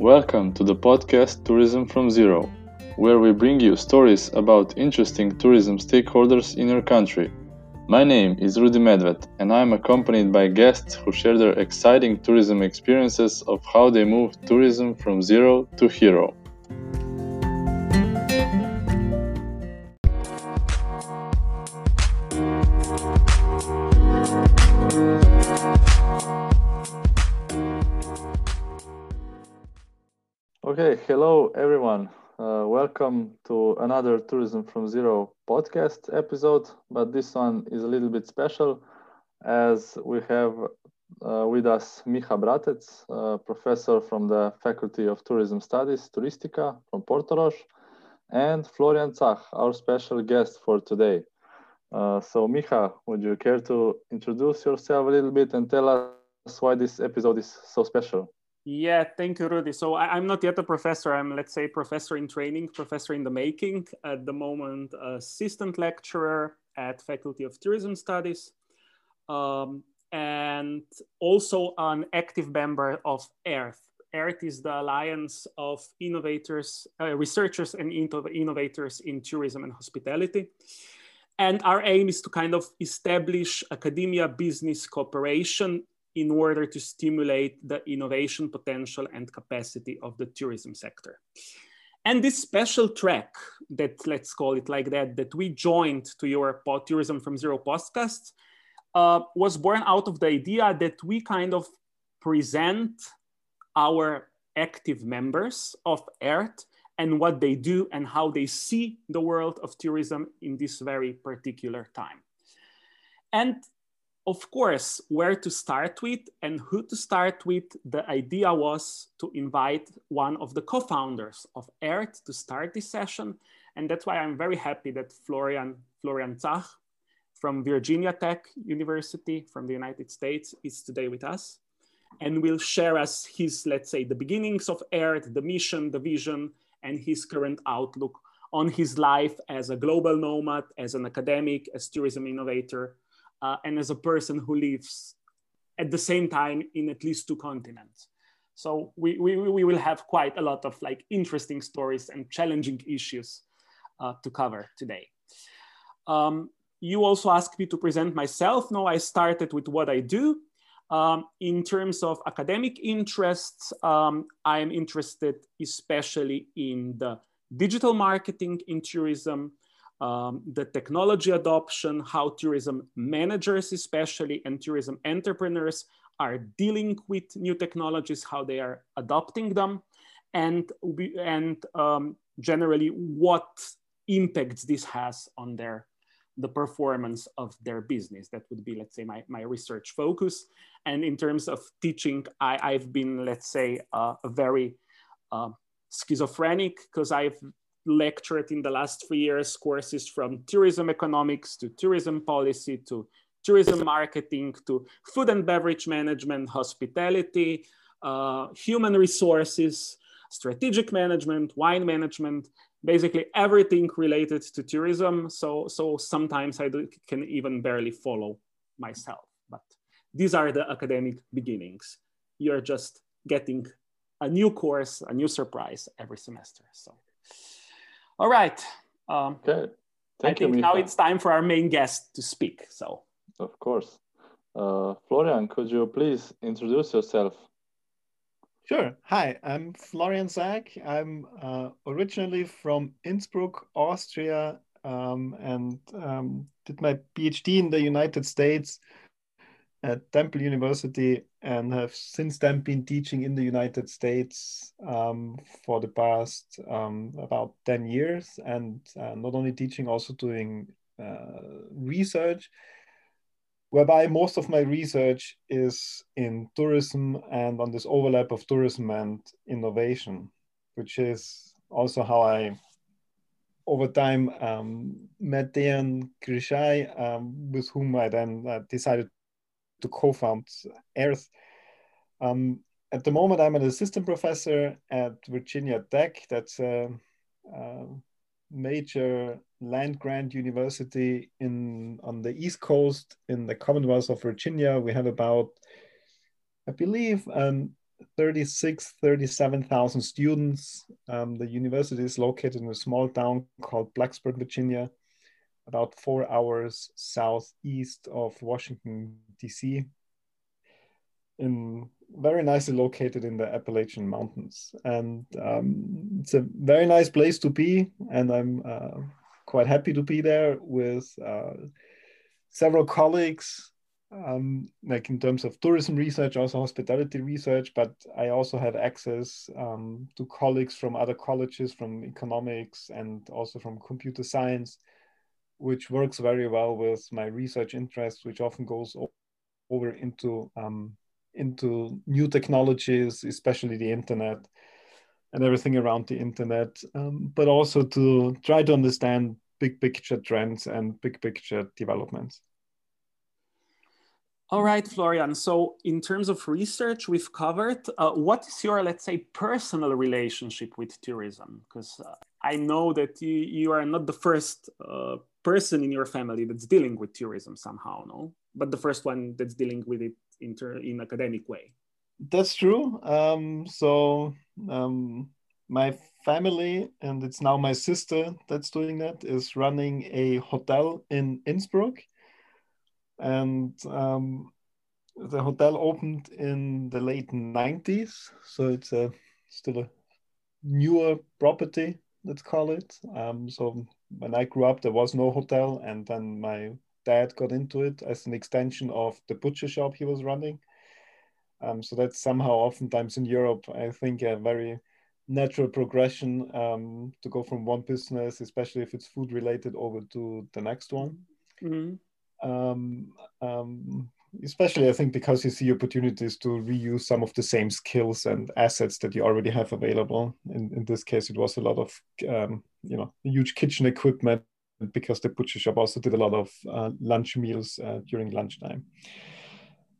Welcome to the podcast Tourism from Zero, where we bring you stories about interesting tourism stakeholders in your country. My name is Rudy Medved, and I am accompanied by guests who share their exciting tourism experiences of how they moved tourism from zero to hero. Okay, hello everyone. Uh, welcome to another Tourism from Zero podcast episode, but this one is a little bit special as we have uh, with us Miha Bratec, uh, professor from the Faculty of Tourism Studies, Turistica from Portorož, and Florian Zach, our special guest for today. Uh, so, Miha, would you care to introduce yourself a little bit and tell us why this episode is so special? Yeah, thank you, Rudy. So I, am not yet a professor. I'm, let's say, professor in training, professor in the making. At the moment, assistant lecturer at Faculty of Tourism Studies, um, and also an active member of AIRTH. AIRTH is the alliance of innovators, uh, researchers, and innovators in tourism and hospitality. And our aim is to kind of establish academia business cooperation in order to stimulate the innovation potential and capacity of the tourism sector. And this special track that, let's call it like that, that we joined to your Tourism from Zero podcast uh, was born out of the idea that we kind of present our active members of AIRTH and what they do and how they see the world of tourism in this very particular time. And of course, where to start with and who to start with, the idea was to invite one of the co-founders of AIRTH to start this session. And that's why I'm very happy that Florian, Florian Zach from Virginia Tech University from the United States is today with us and will share us his, let's say, the beginnings of AIRTH, the mission, the vision, and his current outlook on his life as a global nomad, as an academic, as tourism innovator, uh, and as a person who lives at the same time in at least two continents. So we, we, we will have quite a lot of like interesting stories and challenging issues uh, to cover today. Um, you also asked me to present myself. No, I started with what I do. Um, in terms of academic interests, um, I'm interested especially in the digital marketing in tourism, um, the technology adoption, how tourism managers, especially, and tourism entrepreneurs are dealing with new technologies, how they are adopting them, and, and um, generally what impacts this has on their the performance of their business. That would be, let's say, my, my research focus. And in terms of teaching, I, I've been, let's say, uh, a very uh, schizophrenic because I've lectured in the last three years courses from tourism economics to tourism policy to tourism marketing to food and beverage management, hospitality, uh, human resources, strategic management, wine management, basically everything related to tourism. So, so sometimes I do, can even barely follow myself. But these are the academic beginnings. You're just getting a new course, a new surprise every semester. So. All right. Um, okay. Thank I think you, now it's time for our main guest to speak. So. Of course. Uh, Florian, could you please introduce yourself? Sure. Hi, I'm Florian Zach. I'm uh, originally from Innsbruck, Austria, um, and um, did my PhD in the United States at Temple University and have since then been teaching in the United States um, for the past um, about 10 years. And uh, not only teaching, also doing uh, research, whereby most of my research is in tourism and on this overlap of tourism and innovation, which is also how I over time um, met Dejan Križaj, um, with whom I then uh, decided to co-found AIRTH. Um, at the moment, I'm an assistant professor at Virginia Tech. That's a, a major land grant university in on the East Coast in the Commonwealth of Virginia. We have about, I believe, um, 36, 37,000 students. Um, the university is located in a small town called Blacksburg, Virginia, about four hours southeast of Washington, D.C., in very nicely located in the Appalachian Mountains. And um, it's a very nice place to be. And I'm uh, quite happy to be there with uh, several colleagues um, like in terms of tourism research, also hospitality research, but I also have access um, to colleagues from other colleges, from economics and also from computer science, which works very well with my research interest, which often goes over into um, into new technologies, especially the internet and everything around the internet, um, but also to try to understand big picture trends and big picture developments. All right, Florian. So in terms of research we've covered, uh, what is your, let's say, personal relationship with tourism? Because uh, I know that you, you are not the first uh, person in your family that's dealing with tourism somehow, no? But the first one that's dealing with it in, in academic way. That's true. Um, so um, my family, and it's now my sister that's doing that, is running a hotel in Innsbruck and um, the hotel opened in the late 90s so it's a still a newer property let's call it. Um, so when i grew up there was no hotel and then my dad got into it as an extension of the butcher shop he was running. Um, so that's somehow oftentimes in europe i think a very natural progression um, to go from one business especially if it's food related over to the next one. Mm-hmm. Um, um, especially I think because you see opportunities to reuse some of the same skills and assets that you already have available. In, in this case, it was a lot of um, you know huge kitchen equipment because the butcher shop also did a lot of uh, lunch meals uh, during lunchtime.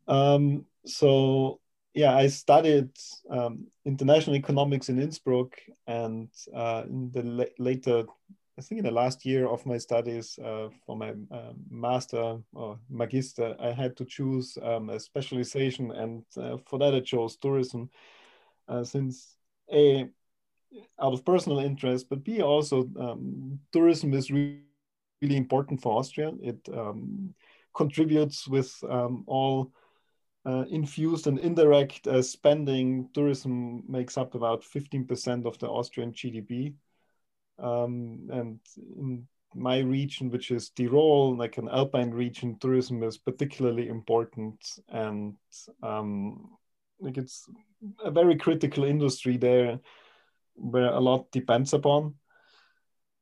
Um, so yeah, I studied um, international economics in Innsbruck, and uh, in the la later I think in the last year of my studies uh, for my uh, master or magister, I had to choose um, a specialization, and uh, for that I chose tourism, uh, since a out of personal interest, but b also um, tourism is really, really important for Austria. It um, contributes with um, all. Uh, infused and indirect uh, spending, tourism makes up about 15% of the Austrian GDP. Um, and in my region, which is Tyrol, like an alpine region, tourism is particularly important, and um, like it's a very critical industry there, where a lot depends upon.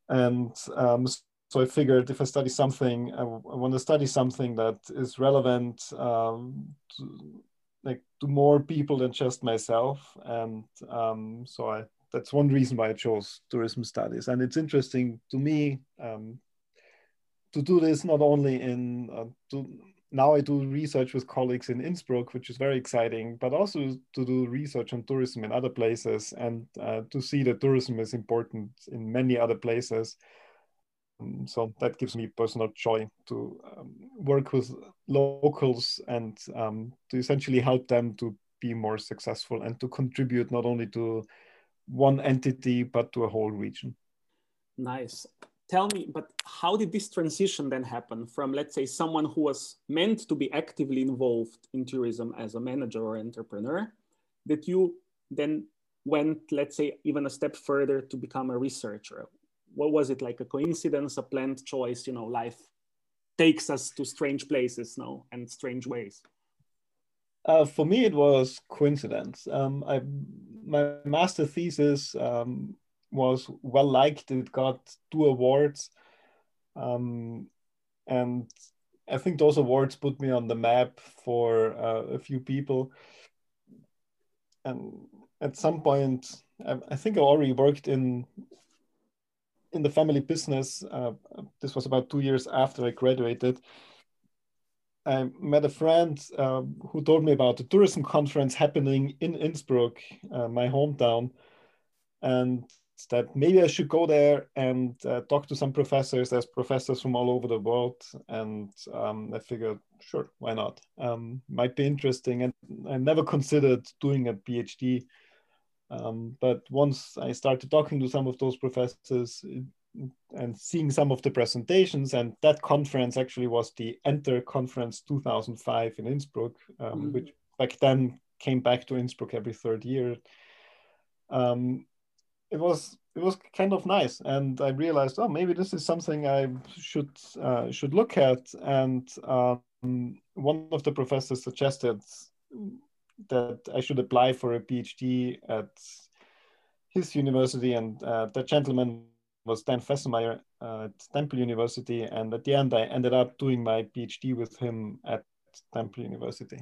And um, so I figured if I study something, I, want to study something that is relevant um, to, like to more people than just myself. And um, so I that's one reason why I chose tourism studies. And it's interesting to me um, to do this not only in uh, to, now I do research with colleagues in Innsbruck, which is very exciting, but also to do research on tourism in other places and uh, to see that tourism is important in many other places. Um, so that gives me personal joy to um, work with locals and um, to essentially help them to be more successful and to contribute not only to one entity, but to a whole region. Nice. Tell me, but how did this transition then happen from, let's say, someone who was meant to be actively involved in tourism as a manager or entrepreneur, that you then went, let's say, even a step further to become a researcher? What was it like a coincidence, a planned choice? You know, life takes us to strange places, no, and strange ways. Uh, for me, it was coincidence. Um, I my master thesis um, was well liked. It got two awards, um, and I think those awards put me on the map for uh, a few people. And at some point, I, I, think I already worked in in the family business. Uh, this was about two years after I graduated I met a friend uh, who told me about the tourism conference happening in Innsbruck, uh, my hometown. And that maybe I should go there and uh, talk to some professors. There's professors from all over the world, and um, I figured, sure, why not? Um, might be interesting. And I never considered doing a PhD, um, but once I started talking to some of those professors and seeing some of the presentations, and that conference actually was the Enter Conference 2005 in Innsbruck, um, mm-hmm. which back then came back to Innsbruck every third year. Um, it was it was kind of nice, and I realized, oh, maybe this is something I should uh, should look at. And um, one of the professors suggested that I should apply for a PhD at his university, and uh, that gentleman was Dan Fesenmaier uh, at Temple University, and at the end, I ended up doing my PhD with him at Temple University.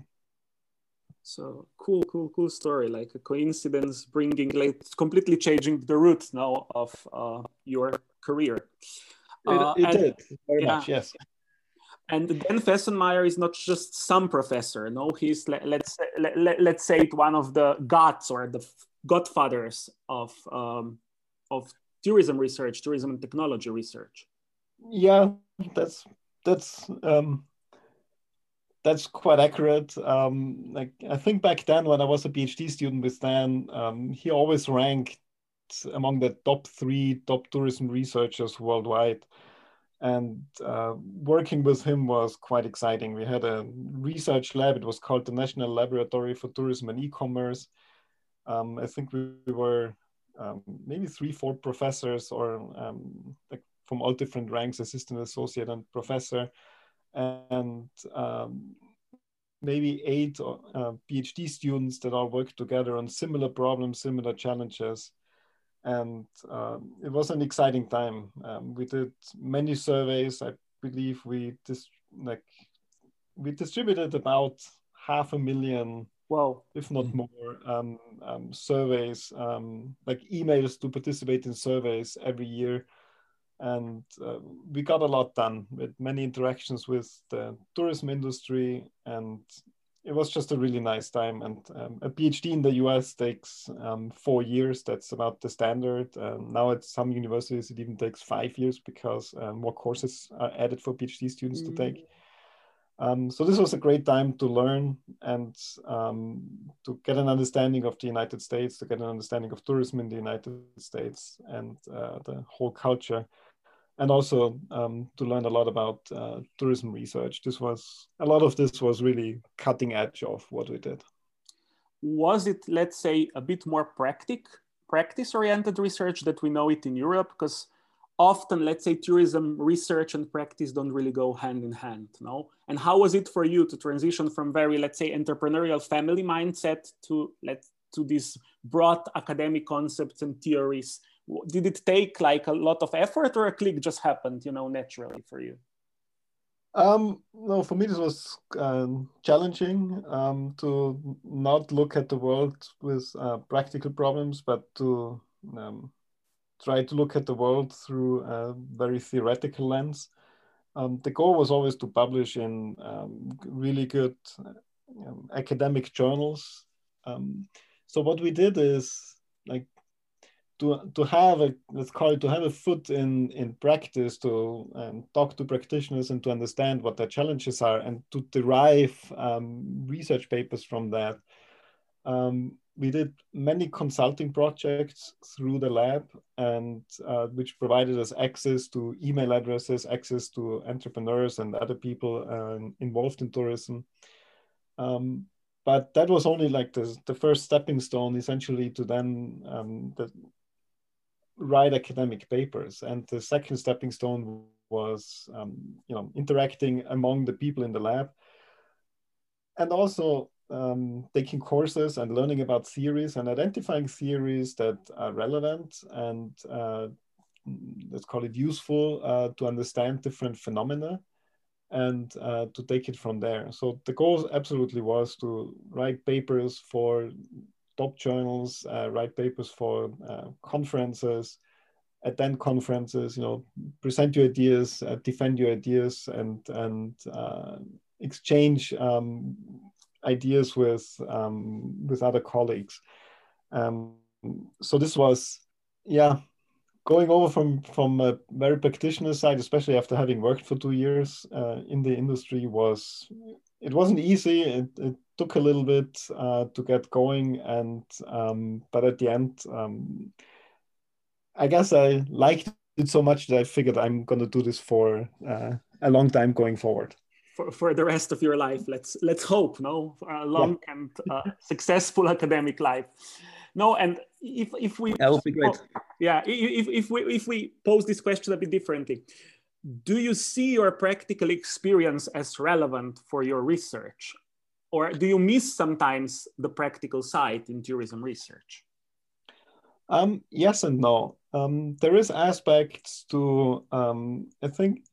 So cool, cool, cool story. Like a coincidence, bringing like completely changing the route now of uh, your career. Uh, it, it and, did very yeah. much, yes. And Dan Fesenmaier is not just some professor. No, he's let, let's let, let, let's say it one of the gods or the godfathers of um, of tourism research, tourism and technology research. Yeah, that's that's um, that's quite accurate. Um, like I think back then when I was a PhD student with Dan, um, he always ranked among the top three top tourism researchers worldwide. And uh, working with him was quite exciting. We had a research lab. It was called the National Laboratory for Tourism and E-commerce. Um, I think we, we were um, maybe three, four professors or um, like from all different ranks, assistant, associate, and professor and um, maybe eight uh, PhD students that all work together on similar problems, similar challenges. And um, it was an exciting time. Um, we did many surveys. I believe we dis- like we distributed about half a million, wow, if not more, um, um surveys, um, like emails to participate in surveys every year. And uh, we got a lot done with many interactions with the tourism industry. And it was just a really nice time. And um, a phd in the us takes um, four years. That's about the standard. Um, now at some universities it even takes five years because uh, more courses are added for phd students mm. to take. Mm. Um, so this was a great time to learn and um, to get an understanding of the united states to get an understanding of tourism in the united states and uh, the whole culture and also um, to learn a lot about uh, tourism research. This was a lot of this was really cutting edge of what we did. Was it, let's say, a bit more practic, practice-oriented research that we know it in Europe? Because often, let's say, tourism research and practice don't really go hand in hand. No. And how was it for you to transition from very, let's say, entrepreneurial family mindset to let to these broad academic concepts and theories did it take like a lot of effort or a click just happened you know naturally for you um, no, for me this was um, challenging um, to not look at the world with uh, practical problems, but to um, try to look at the world through a very theoretical lens. Um, the goal was always to publish in um, really good academic journals. so what we did is like to to have a let's call it to have a foot in in practice to um, talk to practitioners and to understand what their challenges are and to derive um, research papers from that um, we did many consulting projects through the lab and uh, which provided us access to email addresses access to entrepreneurs and other people uh, involved in tourism um, but that was only like the, the first stepping stone essentially to then um, the, write academic papers. And the second stepping stone was, um, you know, interacting among the people in the lab, and also um, taking courses and learning about theories and identifying theories that are relevant and uh, let's call it useful uh, to understand different phenomena and uh, to take it from there. So the goal absolutely was to write papers for top journals, uh, write papers for uh, conferences, attend conferences, you know, present your ideas, uh, defend your ideas, and and exchange um, ideas with um, with other colleagues. Um, so this was yeah, going over from from a very practitioner side, especially after having worked for two years uh, in the industry, was it wasn't easy. It, it took a little bit uh, to get going, and um, but at the end, um, I guess I liked it so much that I figured I'm going to do this for uh, a long time going forward. For, for the rest of your life, let's let's hope, no, for a long yeah. and uh, successful academic life. No, and if if we that would be great. yeah, if if we if we pose this question a bit differently, do you see your practical experience as relevant for your research, or do you miss sometimes the practical side in tourism research? Um, yes and no. Um, there is aspects to um, I think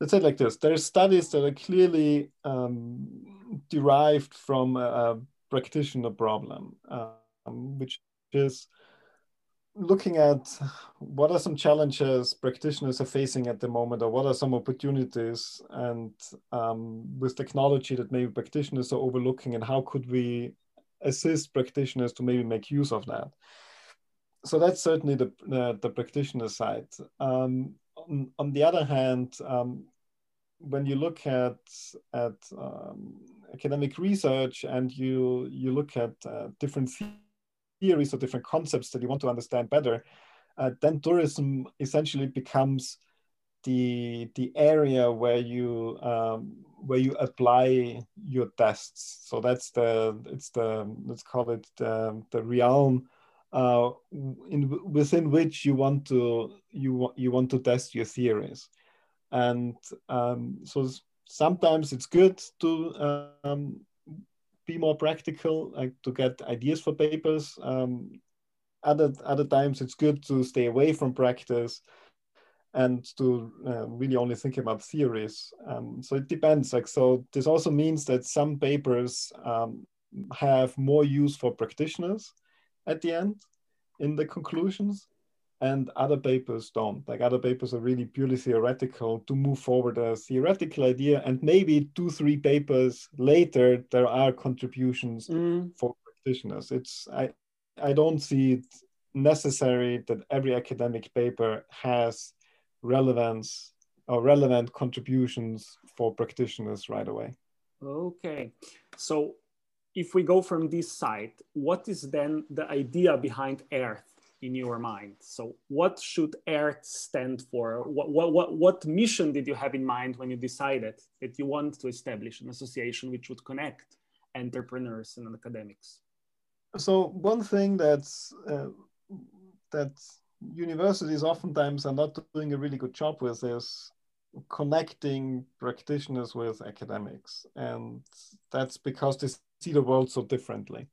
let's say like this. There are studies that are clearly um, derived from a, a practitioner problem. Uh, um, which is looking at what are some challenges practitioners are facing at the moment or what are some opportunities and um, with technology that maybe practitioners are overlooking and how could we assist practitioners to maybe make use of that so that's certainly the, the, the practitioner side um, on, on, the other hand um, when you look at at um, academic research and you you look at uh, different theories or different concepts that you want to understand better, uh, then tourism essentially becomes the the area where you um, where you apply your tests. So that's the it's the let's call it the, the realm uh, in within which you want to you you want to test your theories, and um, so sometimes it's good to um, be more practical, like to get ideas for papers. Um, other other times, it's good to stay away from practice and to uh, really only think about theories. Um, so it depends. Like so, this also means that some papers um, have more use for practitioners at the end in the conclusions, and other papers don't. Like other papers are really purely theoretical to move forward a theoretical idea, and maybe two, three papers later there are contributions mm. for practitioners. It's I I don't see it necessary that every academic paper has relevance or relevant contributions for practitioners right away. Okay, so if we go from this side, what is then the idea behind AIRTH? in your mind. So what should AIRTH stand for? What, what, what, what mission did you have in mind when you decided that you want to establish an association which would connect entrepreneurs and academics? So one thing that's uh, that universities oftentimes are not doing a really good job with is connecting practitioners with academics. And that's because they see the world so differently.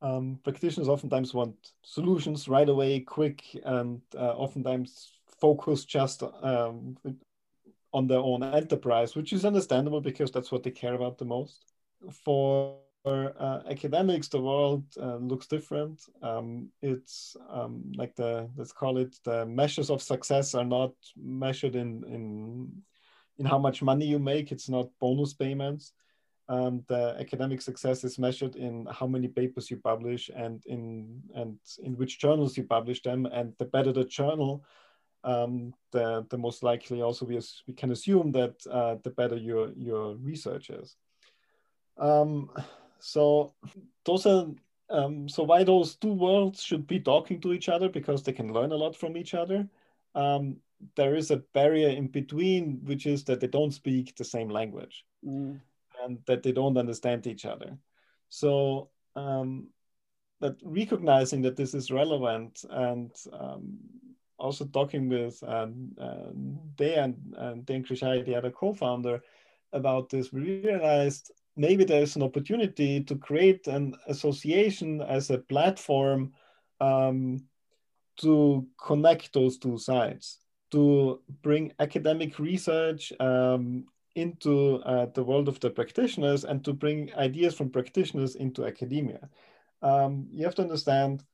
Um, practitioners oftentimes want solutions right away, quick, and uh, oftentimes focus just um, on their own enterprise, which is understandable because that's what they care about the most. For uh, academics, the world uh, looks different. Um, it's um, like the let's call it the measures of success are not measured in in in how much money you make. It's not bonus payments um, the academic success is measured in how many papers you publish and in and in which journals you publish them. And the better the journal, um, the the most likely also we, we can assume that uh, the better your your research is. Um, so those are um, so why those two worlds should be talking to each other because they can learn a lot from each other. Um, there is a barrier in between, which is that they don't speak the same language. Mm and that they don't understand each other. So um, that recognizing that this is relevant and um, also talking with um, uh, and, and Dan Križaj, the other co-founder, about this, we realized maybe there's an opportunity to create an association as a platform um, to connect those two sides, to bring academic research um, into uh, the world of the practitioners and to bring ideas from practitioners into academia. Um, you have to understand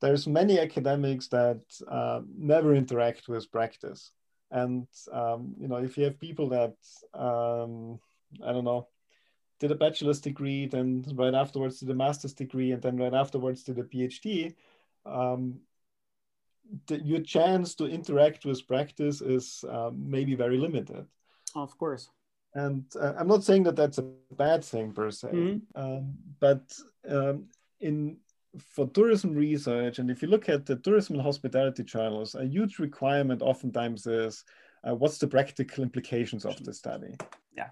there's many academics that uh, never interact with practice. And, um, you know, if you have people that, um, I don't know, did a bachelor's degree, then right afterwards did a master's degree, and then right afterwards did a PhD, um, the, your chance to interact with practice is um, maybe very limited. Of course. And uh, I'm not saying that that's a bad thing per se, mm-hmm. um, but um, in for tourism research, and if you look at the tourism and hospitality journals a huge requirement oftentimes is uh, what's the practical implications of the study? Yeah.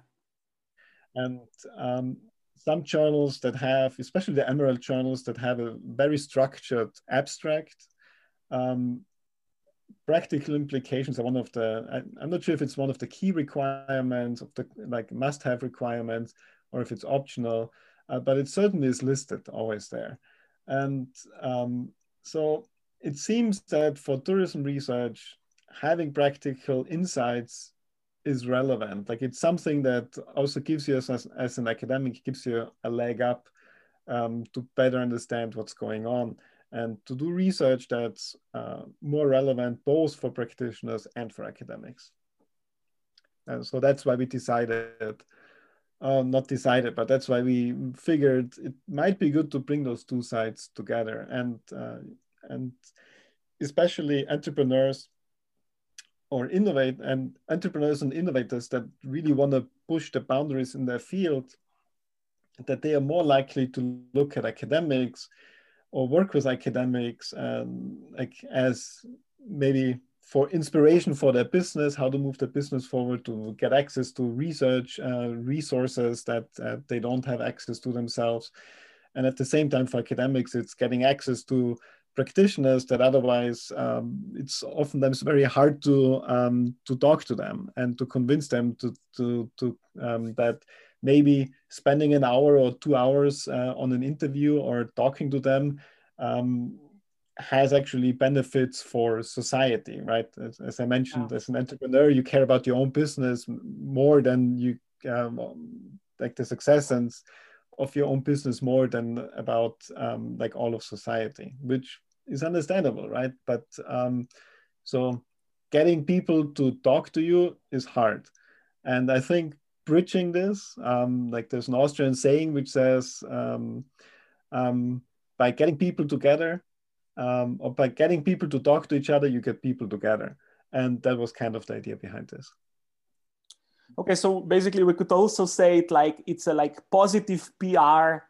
And um, some journals that have, especially the Emerald journals that have a very structured abstract, um, practical implications are one of the, I, am not sure if it's one of the key requirements of the like must have requirements or if it's optional, uh, but it certainly is listed always there. And um, so it seems that for tourism research, having practical insights is relevant. Like it's something that also gives you, as, as an academic, gives you a leg up um, to better understand what's going on and to do research that's uh, more relevant both for practitioners and for academics. And so that's why we decided, uh, not decided, but that's why we figured it might be good to bring those two sides together and uh, and especially entrepreneurs or innovate and entrepreneurs and innovators that really want to push the boundaries in their field that they are more likely to look at academics or work with academics and like as maybe for inspiration for their business how to move the business forward to get access to research uh, resources that uh, they don't have access to themselves. And at the same time for academics it's getting access to practitioners that otherwise um, it's oftentimes very hard to um, to talk to them and to convince them to to, to um, that maybe spending an hour or two hours uh, on an interview or talking to them um, has actually benefits for society right as, as i mentioned as an entrepreneur you care about your own business more than you um, like the success and of your own business more than about um, like all of society, which is understandable, right? But um, so getting people to talk to you is hard. And I think bridging this, um, like there's an Austrian saying which says, um, um, by getting people together um, or by getting people to talk to each other, you get people together. And that was kind of the idea behind this. Okay, so basically we could also say it like it's a like positive PR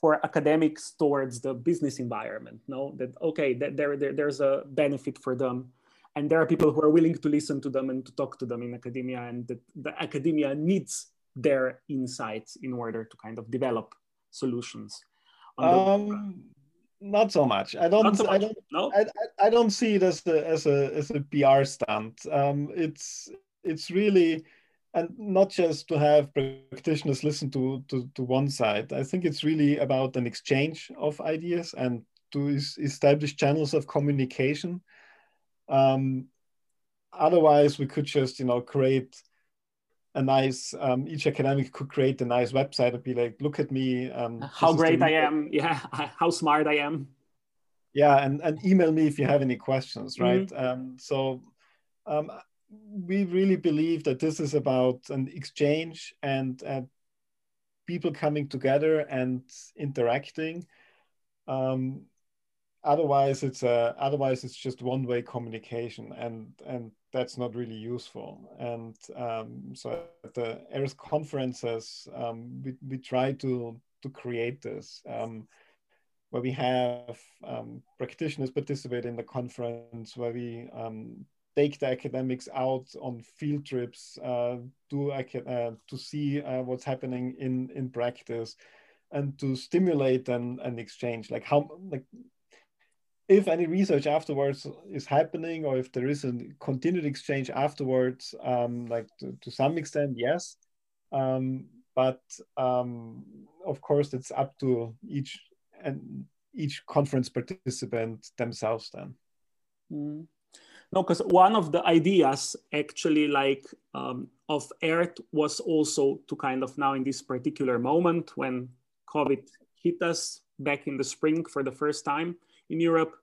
for academics towards the business environment no that okay that there, there there's a benefit for them and there are people who are willing to listen to them and to talk to them in academia and that the academia needs their insights in order to kind of develop solutions um, not so much i don't so much. i don't no? I, I, don't see it as a as a as a pr stunt um, it's it's really and not just to have practitioners listen to, to, to one side. I think it's really about an exchange of ideas and to establish channels of communication. Um, otherwise, we could just, you know, create a nice, um, each academic could create a nice website and be like, look at me. Um, how great I am. Yeah. How smart I am. Yeah. And, and email me if you have any questions, right? Mm-hmm. Um, so um, we really believe that this is about an exchange and uh, people coming together and interacting. Otherwise, it's a, otherwise it's just one-way communication, and and that's not really useful. And um, so at the AIRTH conferences, um, we we try to to create this. Um, where we have um, practitioners participate in the conference, where we um, take the academics out on field trips uh, to, uh, to see uh, what's happening in, in practice and to stimulate an, an exchange like how like if any research afterwards is happening or if there is a continued exchange afterwards um, like to, to, some extent yes um, but um, of course it's up to each and each conference participant themselves then mm. No, because one of the ideas actually like um, of AIRTH was also to kind of now in this particular moment when COVID hit us back in the spring for the first time in Europe,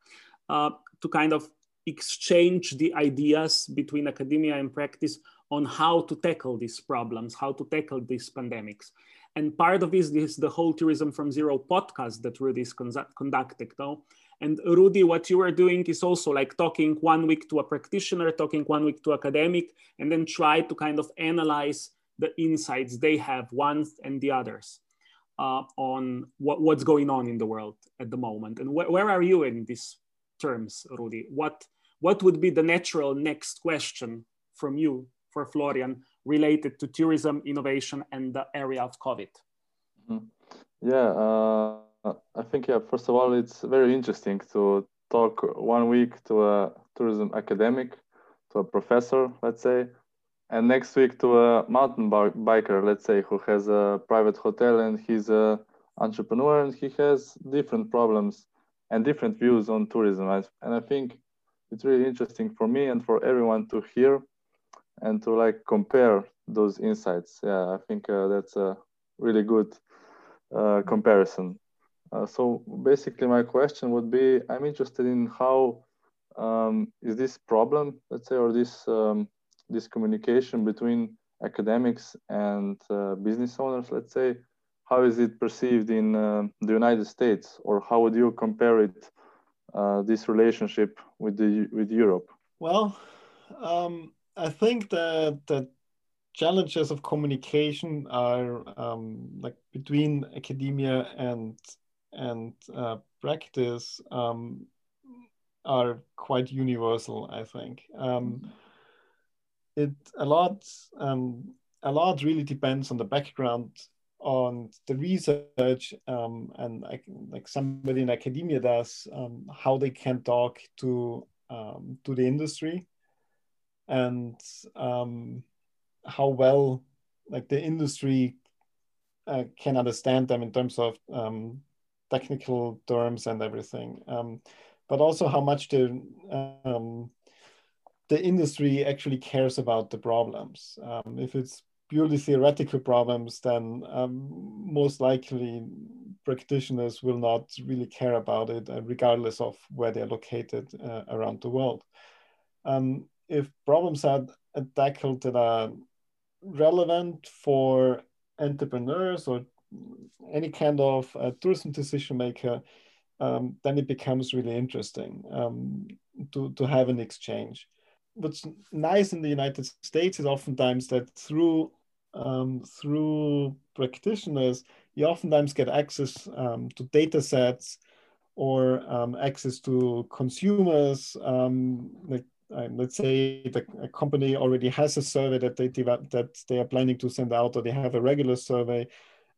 uh, to kind of exchange the ideas between academia and practice on how to tackle these problems, how to tackle these pandemics. And part of this is the whole Tourism from Zero podcast that Rudy is conducted. No? And Rudy, what you are doing is also like talking one week to a practitioner, talking one week to academic, and then try to kind of analyze the insights they have, ones and the others, uh, on what, what's going on in the world at the moment. And wh where are you in these terms, Rudy? What, what would be the natural next question from you for Florian related to tourism, innovation, and the area of COVID? Mm -hmm. Yeah, uh, I think, yeah, first of all, it's very interesting to talk one week to a tourism academic, to a professor, let's say, and next week to a mountain biker, let's say, who has a private hotel and he's a entrepreneur and he has different problems and different views on tourism. And I think it's really interesting for me and for everyone to hear and to like compare those insights. Yeah, I think uh, that's a really good uh, comparison. Uh, so basically, my question would be: I'm interested in how um, is this problem, let's say, or this um, this communication between academics and uh, business owners, let's say, how is it perceived in uh, the United States, or how would you compare it uh, this relationship with the with Europe? Well, um, I think that that challenges of communication are um, like between academia and and uh, practice um, are quite universal. I think um, it a lot um, a lot really depends on the background on the research um, and I, like somebody in academia does um, how they can talk to to the industry and how well like the industry uh, can understand them in terms of um, technical terms and everything, um, but also how much the um, the industry actually cares about the problems. Um, if it's purely theoretical problems, then um, most likely practitioners will not really care about it, uh, regardless of where they're located uh, around the world. Um, if problems are tackled that are relevant for entrepreneurs or any kind of uh, tourism decision maker, um, then it becomes really interesting um, to, to have an exchange. What's nice in the United States is oftentimes that through um, through practitioners, you oftentimes get access um, to data sets or um, access to consumers, um, like um, let's say the a company already has a survey that they develop, that they are planning to send out, or they have a regular survey,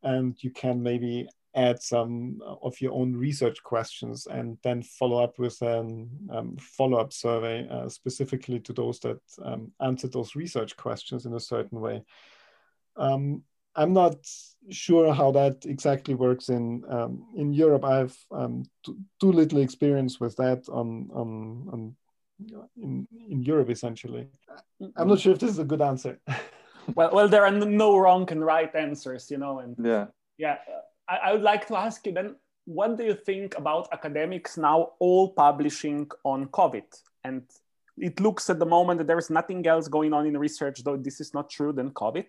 and you can maybe add some of your own research questions and then follow up with a um, follow-up survey uh, specifically to those that um, answer those research questions in a certain way. Um, I'm not sure how that exactly works in um, in Europe. I have um, too little experience with that on on, on in, in Europe, essentially. I'm not sure if this is a good answer. well, well, there are no wrong and right answers, you know, and yeah, yeah. I, I would like to ask you then, what do you think about academics now all publishing on COVID? And it looks at the moment that there is nothing else going on in research, though this is not true, than COVID.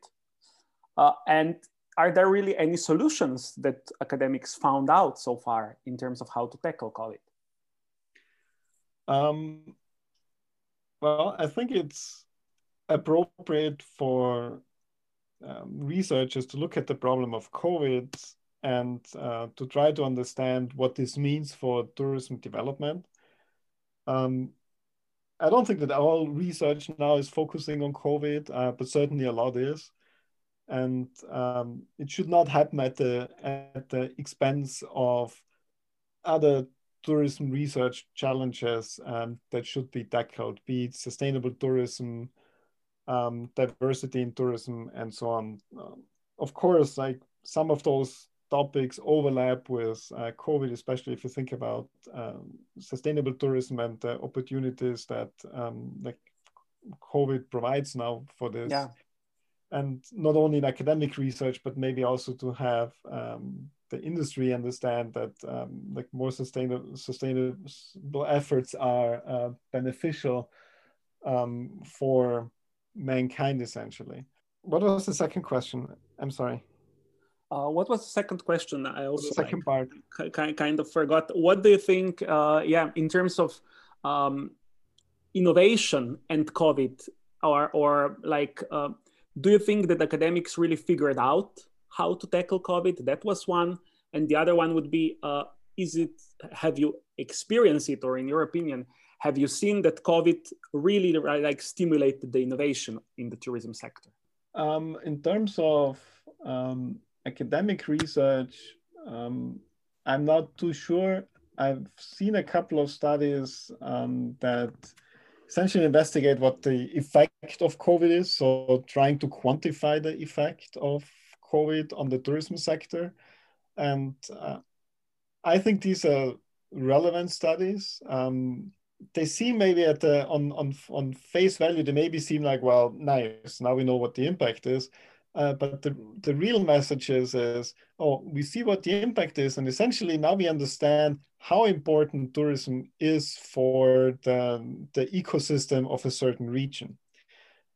Uh, and are there really any solutions that academics found out so far in terms of how to tackle COVID? Um, well, I think it's appropriate for um, researchers to look at the problem of COVID and uh, to try to understand what this means for tourism development. Um, I don't think that all research now is focusing on COVID, uh, but certainly a lot is. And um, it should not happen at the at the expense of other tourism research challenges um, that should be tackled, be it sustainable tourism, um, diversity in tourism, and so on. Um, of course, like some of those topics overlap with uh, COVID, especially if you think about um, sustainable tourism and the opportunities that um, like COVID provides now for this. Yeah. And not only in academic research, but maybe also to have um, the industry understand that um, like more sustainable sustainable efforts are uh, beneficial um, for mankind essentially what was the second question i'm sorry Uh, what was the second question? I also the second like, part kind of forgot. What do you think? Uh, yeah, in terms of um, innovation and COVID, or or like, uh, do you think that academics really figured out how to tackle COVID? That was one, and the other one would be: uh, Is it? Have you experienced it, or in your opinion, have you seen that COVID really like stimulated the innovation in the tourism sector? Um, in terms of um, academic research, um, I'm not too sure. I've seen a couple of studies um, that essentially investigate what the effect of COVID is. So trying to quantify the effect of COVID on the tourism sector. And uh, I think these are relevant studies. Um, they seem maybe at the on on on face value they maybe seem like well nice now we know what the impact is uh, but the, the real message is, is, oh, we see what the impact is. And essentially now we understand how important tourism is for the, the ecosystem of a certain region.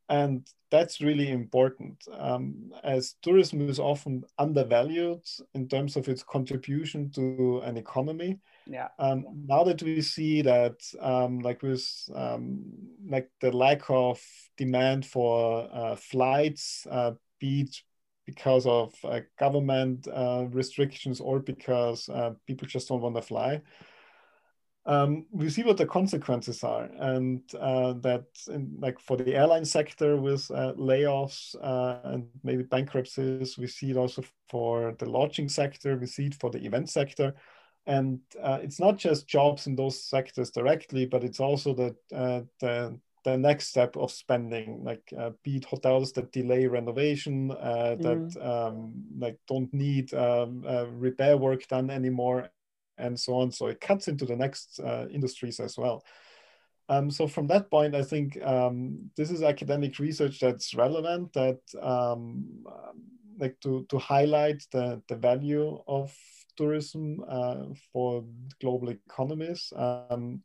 And that's really important um, as tourism is often undervalued in terms of its contribution to an economy. Yeah. Um, now that we see that, um, like with um, like the lack of demand for uh, flights, uh, be because of uh, government uh, restrictions or because uh, people just don't want to fly. Um, we see what the consequences are, and uh, that, in, like for the airline sector with uh, layoffs uh, and maybe bankruptcies, we see it also for the lodging sector, we see it for the event sector, and it's not just jobs in those sectors directly, but it's also the the the next step of spending, like uh, be it hotels that delay renovation, uh, that mm. um, like don't need um, uh, repair work done anymore, and so on. So it cuts into the next uh, industries as well. Um, so from that point, I think um, this is academic research that's relevant. That um, like to to highlight the the value of tourism uh, for global economies. Um,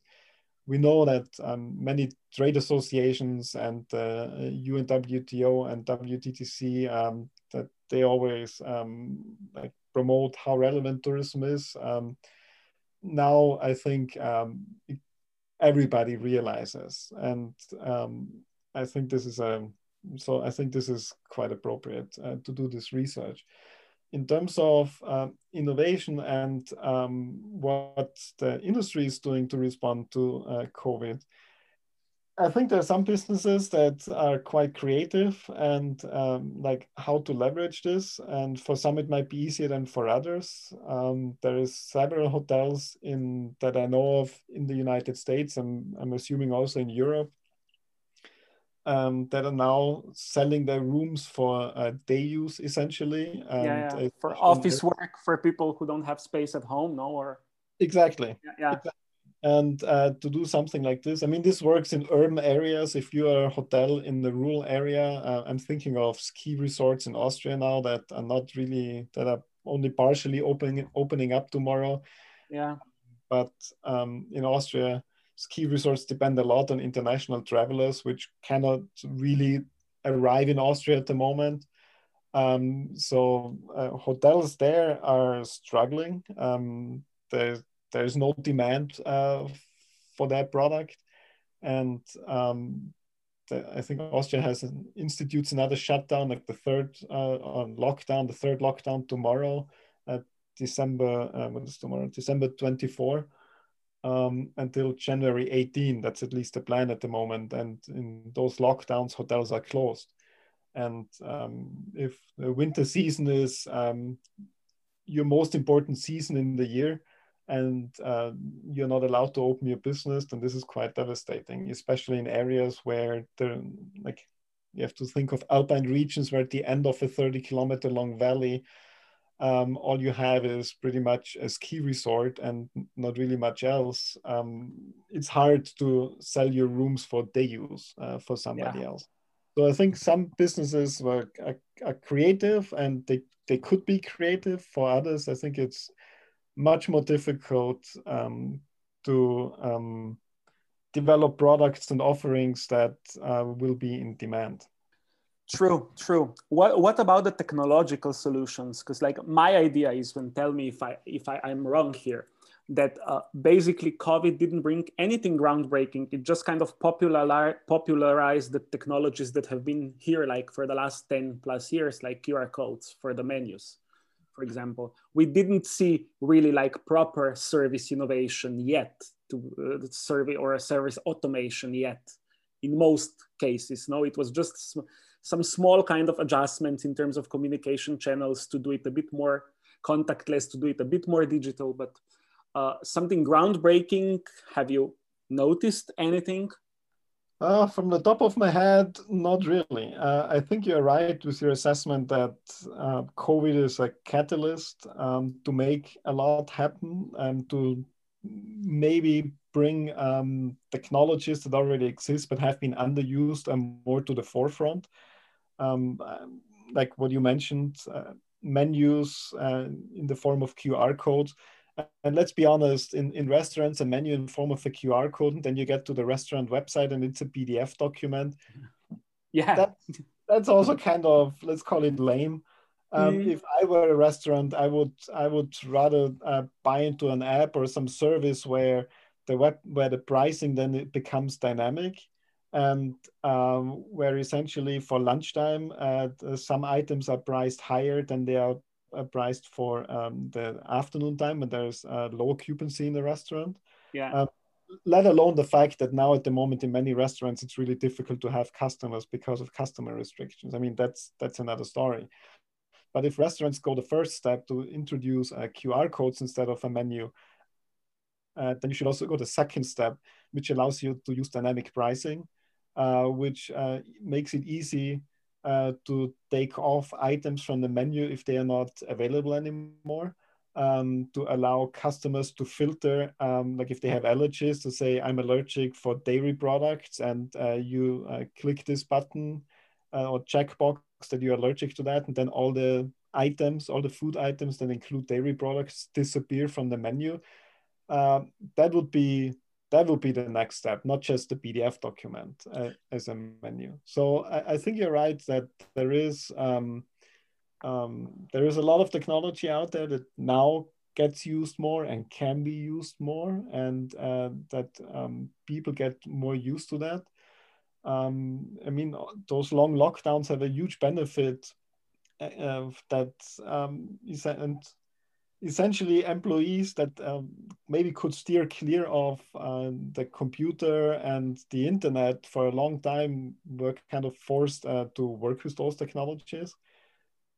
we know that um, many trade associations and uh, UNWTO and WTTC um, that they always um, like promote how relevant tourism is. Um, now I think um, everybody realizes, and um, I think this is a so I think this is quite appropriate uh, to do this research in terms of um, innovation and um, what the industry is doing to respond to uh, COVID, I think there are some businesses that are quite creative and um, like how to leverage this. And for some, it might be easier than for others. Um, there is several hotels in that I know of in the United States, and I'm assuming also in Europe, um, that are now selling their rooms for uh, day use essentially. And yeah, yeah. for office work for people who don't have space at home, no, or exactly. Yeah. yeah. Exactly. And uh, to do something like this, I mean, this works in urban areas. If you are a hotel in the rural area, uh, I'm thinking of ski resorts in Austria now that are not really that are only partially opening opening up tomorrow. Yeah. But um, in Austria, ski resorts depend a lot on international travelers, which cannot really arrive in Austria at the moment. Um, so uh, hotels there are struggling. Um, there's there's no demand uh, for that product, and um, the, I think Austria has an, institutes another shutdown, like the third uh, on lockdown, the third lockdown tomorrow, at December. Uh, what is tomorrow? December twenty four um, until January 18. That's at least the plan at the moment. And in those lockdowns, hotels are closed. And um, if the winter season is um, your most important season in the year, and uh, you're not allowed to open your business, then this is quite devastating, especially in areas where the like you have to think of alpine regions where at the end of a 30 kilometer long valley um, all you have is pretty much a ski resort and not really much else, um, it's hard to sell your rooms for day use uh, for somebody yeah. else. So I think some businesses were are, are, creative and they, they could be creative. For others, I think it's much more difficult um, to um, develop products and offerings that uh, will be in demand. True, true. What what about the technological solutions? Because like my idea is, and tell me if I if I, I'm wrong here, that uh, basically COVID didn't bring anything groundbreaking. It just kind of popular, popularized the technologies that have been here like for the last 10 plus years, like QR codes for the menus, for example. We didn't see really like proper service innovation yet to uh, survey or a service automation yet in most cases. No, it was just some small kind of adjustments in terms of communication channels to do it a bit more contactless, to do it a bit more digital, but uh, something groundbreaking? Have you noticed anything? Uh, from the top of my head, not really. Uh, I think you're right with your assessment that uh, COVID is a catalyst um, to make a lot happen and to maybe bring um, technologies that already exist but have been underused and more to the forefront. Um, like what you mentioned, uh, menus uh, in the form of QR codes and let's be honest, in, in restaurants, a menu in form of a QR code, and then you get to the restaurant website and it's a PDF document. Yeah. That, that's also kind of, let's call it lame. Um, mm. If I were a restaurant, I would I would rather uh, buy into an app or some service where the web where the pricing then it becomes dynamic, and um, where essentially for lunchtime uh, some items are priced higher than they are uh, priced for um, the afternoon time when there's uh, low occupancy in the restaurant. Yeah. Um, let alone the fact that now at the moment in many restaurants it's really difficult to have customers because of customer restrictions. I mean that's that's another story. But if restaurants go the first step to introduce uh, QR codes instead of a menu, uh, then you should also go the second step, which allows you to use dynamic pricing, which uh, makes it easy uh, to take off items from the menu if they are not available anymore. Um, to allow customers to filter, um, like if they have allergies, to say I'm allergic for dairy products, and uh, you uh, click this button uh, or checkbox that you're allergic to that, and then all the items, all the food items that include dairy products disappear from the menu. That would be that would be the next step, not just the PDF document uh, as a menu. So I, I, think you're right that there is um, um, there is a lot of technology out there that now gets used more and can be used more, and uh, that um, people get more used to that. Um, I mean, those long lockdowns have a huge benefit uh, that um, you said and essentially employees that um, maybe could steer clear of uh, the computer and the internet for a long time were kind of forced uh, to work with those technologies.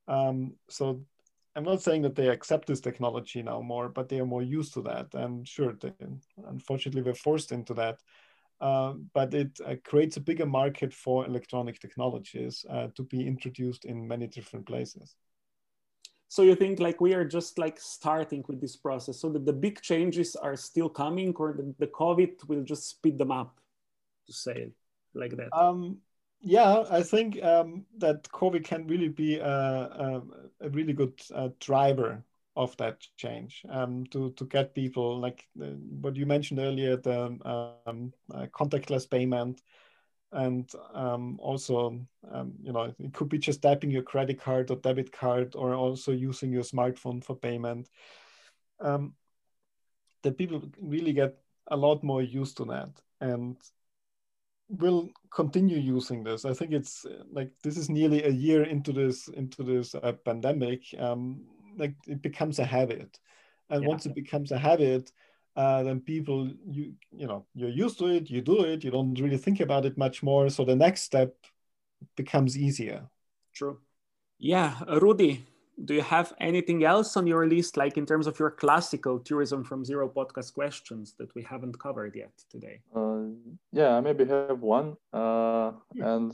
Um, so I'm not saying that they accept this technology now more, but they are more used to that. And sure, they, unfortunately, we're forced into that. Uh, but it uh, creates a bigger market for electronic technologies uh, to be introduced in many different places so you think like we are just like starting with this process. So that the big changes are still coming or the, the covid will just speed them up to say like that? Um, yeah i think um, that covid can really be a, a, a really good uh, driver of that change um, to, to get people like uh, what you mentioned earlier the um, uh, contactless payment and um, also um, you know it could be just tapping your credit card or debit card or also using your smartphone for payment. Um, that people really get a lot more used to that and will continue using this. I think it's like this is nearly a year into this into this uh, pandemic. Um, like it becomes a habit. And yeah. once it becomes a habit uh, then people you you know you're used to it you do it you don't really think about it much more. So the next step becomes easier. True. Yeah rudy do you have anything else on your list like in terms of your classical tourism from zero podcast questions that we haven't covered yet today? Uh, yeah i maybe have one. Uh, yeah. and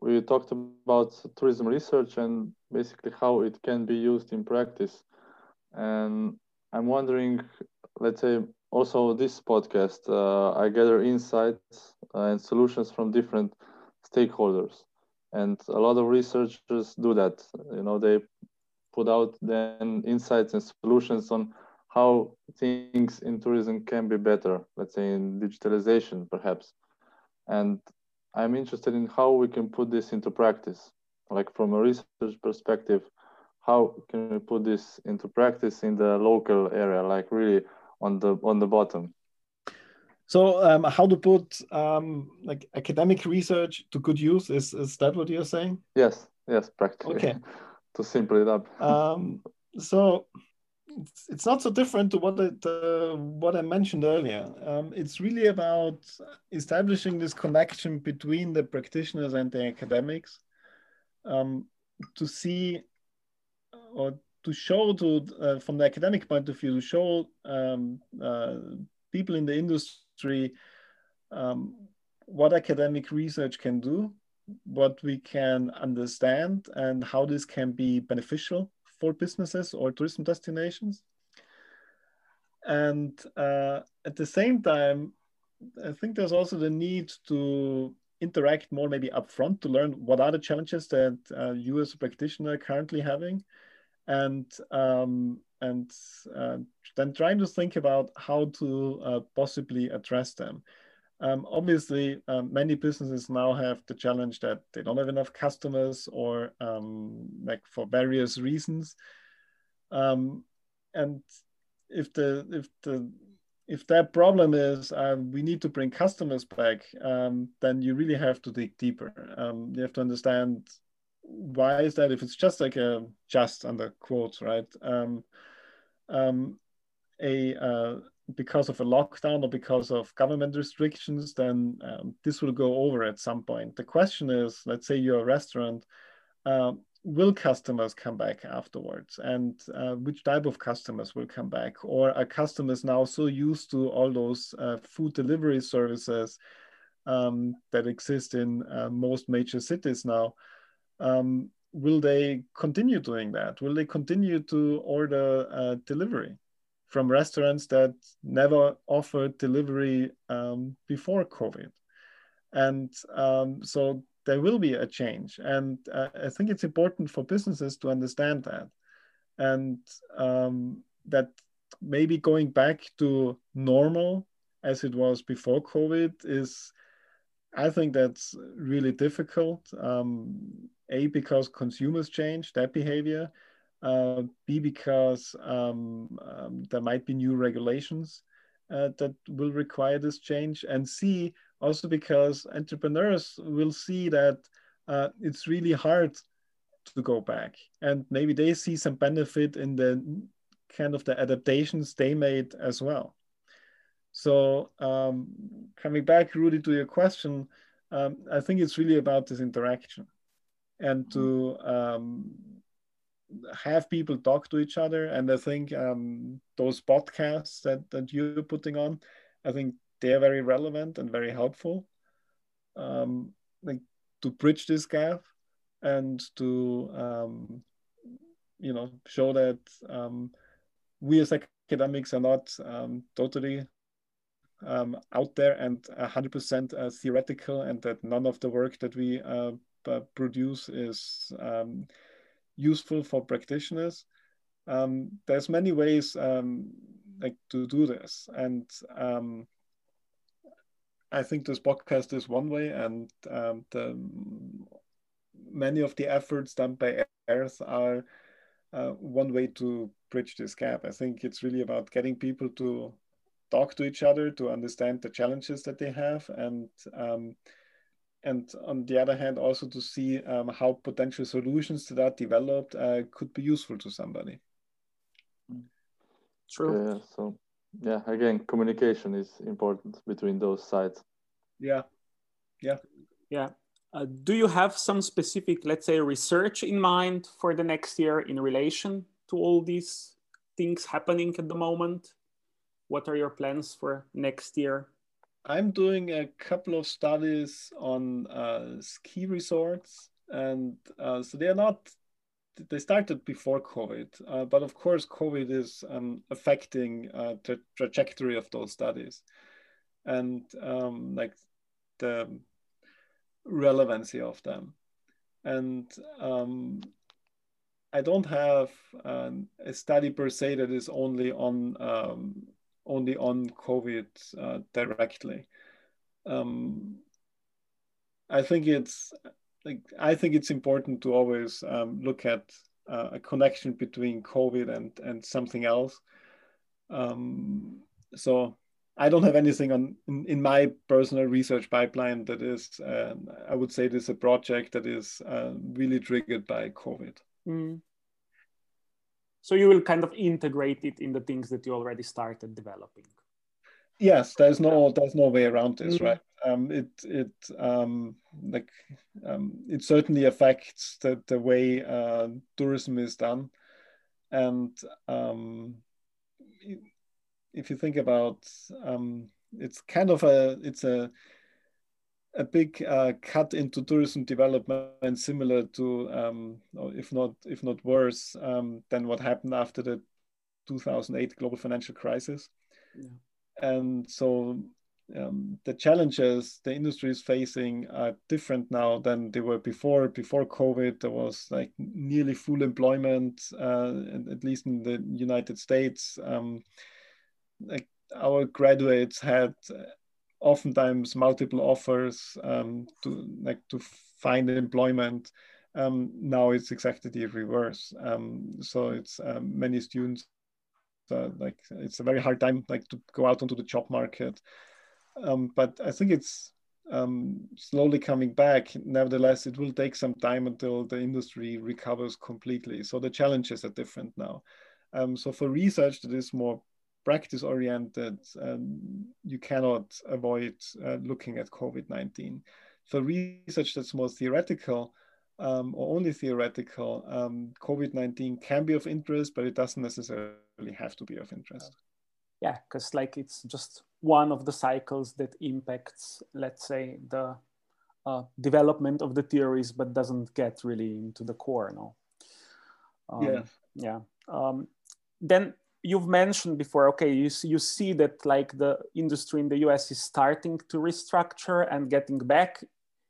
we talked about tourism research and basically how it can be used in practice. And i'm wondering let's say also this podcast, uh, I gather insights and solutions from different stakeholders, and a lot of researchers do that. You know, they put out then insights and solutions on how things in tourism can be better. Let's say in digitalization, perhaps, and I'm interested in how we can put this into practice. like from a research perspective, how can we put this into practice in the local area, like really on the on the bottom? So um, how to put um, like academic research to good use is is that what you're saying? Yes, yes, practically. Okay. to simple it up. Um, so it's, it's not so different to what it, uh, what I mentioned earlier. Um, it's really about establishing this connection between the practitioners and the academics um, to see or to show to uh, from the academic point of view to show um, uh, people in the industry um, what academic research can do, what we can understand, and how this can be beneficial for businesses or tourism destinations. And uh, at the same time, I think there's also the need to interact more maybe upfront to learn what are the challenges that uh, you as a practitioner are currently having and um, and uh, then trying to think about how to uh, possibly address them. Um, obviously, um, many businesses now have the challenge that they don't have enough customers or um, like for various reasons. Um, and if the if the if that problem is uh, we need to bring customers back, then you really have to dig deeper. You have to understand why is that if it's just like a just under quotes, right? um, um, a uh, because of a lockdown or because of government restrictions, then um, this will go over at some point. The question is, let's say you're a restaurant, uh, will customers come back afterwards? And uh, which type of customers will come back? Or are customers now so used to all those uh, food delivery services um, that exist in uh, most major cities now? Um, will they continue doing that? Will they continue to order uh, delivery? from restaurants that never offered delivery um, before COVID. And um, so there will be a change. And uh, I think it's important for businesses to understand that. And um, that maybe going back to normal as it was before COVID is, I think that's really difficult. Um, a, because consumers change their behavior, uh, B, because um, um, there might be new regulations uh, that will require this change, and C, also because entrepreneurs will see that uh, it's really hard to go back, and maybe they see some benefit in the kind of the adaptations they made as well. So um, coming back, Rudy, to your question, um, I think it's really about this interaction and to um, have people talk to each other. And I think um, those podcasts that, that you're putting on, I think they're very relevant and very helpful um, like to bridge this gap and to um, you know show that um, we as academics are not um, totally um, out there and 100% uh, theoretical and that none of the work that we uh, produce is um, useful for practitioners. Um, there's many ways um, like to do this, and um, I think this podcast is one way, and um, the many of the efforts done by AIRTH are uh, one way to bridge this gap. I think it's really about getting people to talk to each other, to understand the challenges that they have, and um, and on the other hand, also to see um, how potential solutions to that are developed uh, could be useful to somebody. True. Yeah, so yeah, again, communication is important between those sides. Yeah, yeah, yeah. Uh, do you have some specific, let's say, research in mind for the next year in relation to all these things happening at the moment? What are your plans for next year? I'm doing a couple of studies on uh, ski resorts, and uh, so they are not. They started before COVID, uh, but of course, COVID is um, affecting uh, the trajectory of those studies, and um, like the relevancy of them. And um, I don't have um, a study per se that is only on um, only on COVID uh, directly. Um, I think it's like I think it's important to always um, look at uh, a connection between COVID and and something else. Um, so I don't have anything on in, in, my personal research pipeline that is, um, I would say, this is a project that is uh, really triggered by COVID. Mm. So you will kind of integrate it in the things that you already started developing. Yes, there's no there's no way around this, mm. right? Um, it it um, like um, it certainly affects the the way uh, tourism is done, and um, if you think about um, it's kind of a it's a a big uh, cut into tourism development similar to um, if not if not worse um, than what happened after the 2008 global financial crisis yeah. and so um, the challenges the industry is facing are different now than they were before. Before COVID, there was like nearly full employment, uh, at least in the United States. Um, like our graduates had oftentimes multiple offers um, to like to find employment. Um, now it's exactly the reverse. Um, so it's um, many students uh, like it's a very hard time like to go out onto the job market. Um, but I think it's um, slowly coming back. Nevertheless, it will take some time until the industry recovers completely. So the challenges are different now. so for research that is more practice oriented, um, you cannot avoid uh, looking at COVID 19. For research that's more theoretical um, or only theoretical, um, COVID 19 can be of interest, but it doesn't necessarily have to be of interest. Yeah, because like it's just one of the cycles that impacts, let's say, the uh, development of the theories, but doesn't get really into the core. No. Um, yeah. Yeah. Um, then you've mentioned before, okay, you, you see that like the industry in the US is starting to restructure and getting back.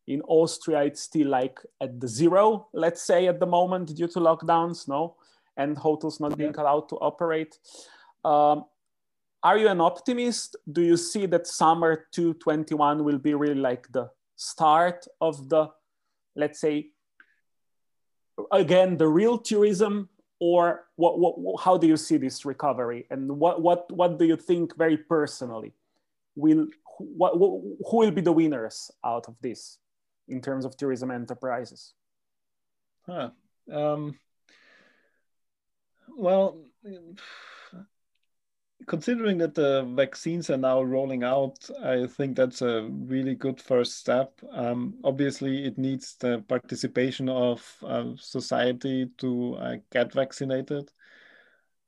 In Austria, it's still like at the zero, let's say at the moment due to lockdowns, no? And hotels not being allowed to operate. Um, are you an optimist? Do you see that summer 2021 will be really like the start of the, let's say, again, the real tourism or what, what, how do you see this recovery and what, what, what do you think very personally will what, who will be the winners out of this in terms of tourism enterprises huh. Um, well considering that the vaccines are now rolling out, I think that's a really good first step. Um, obviously, it needs the participation of uh, society to uh, get vaccinated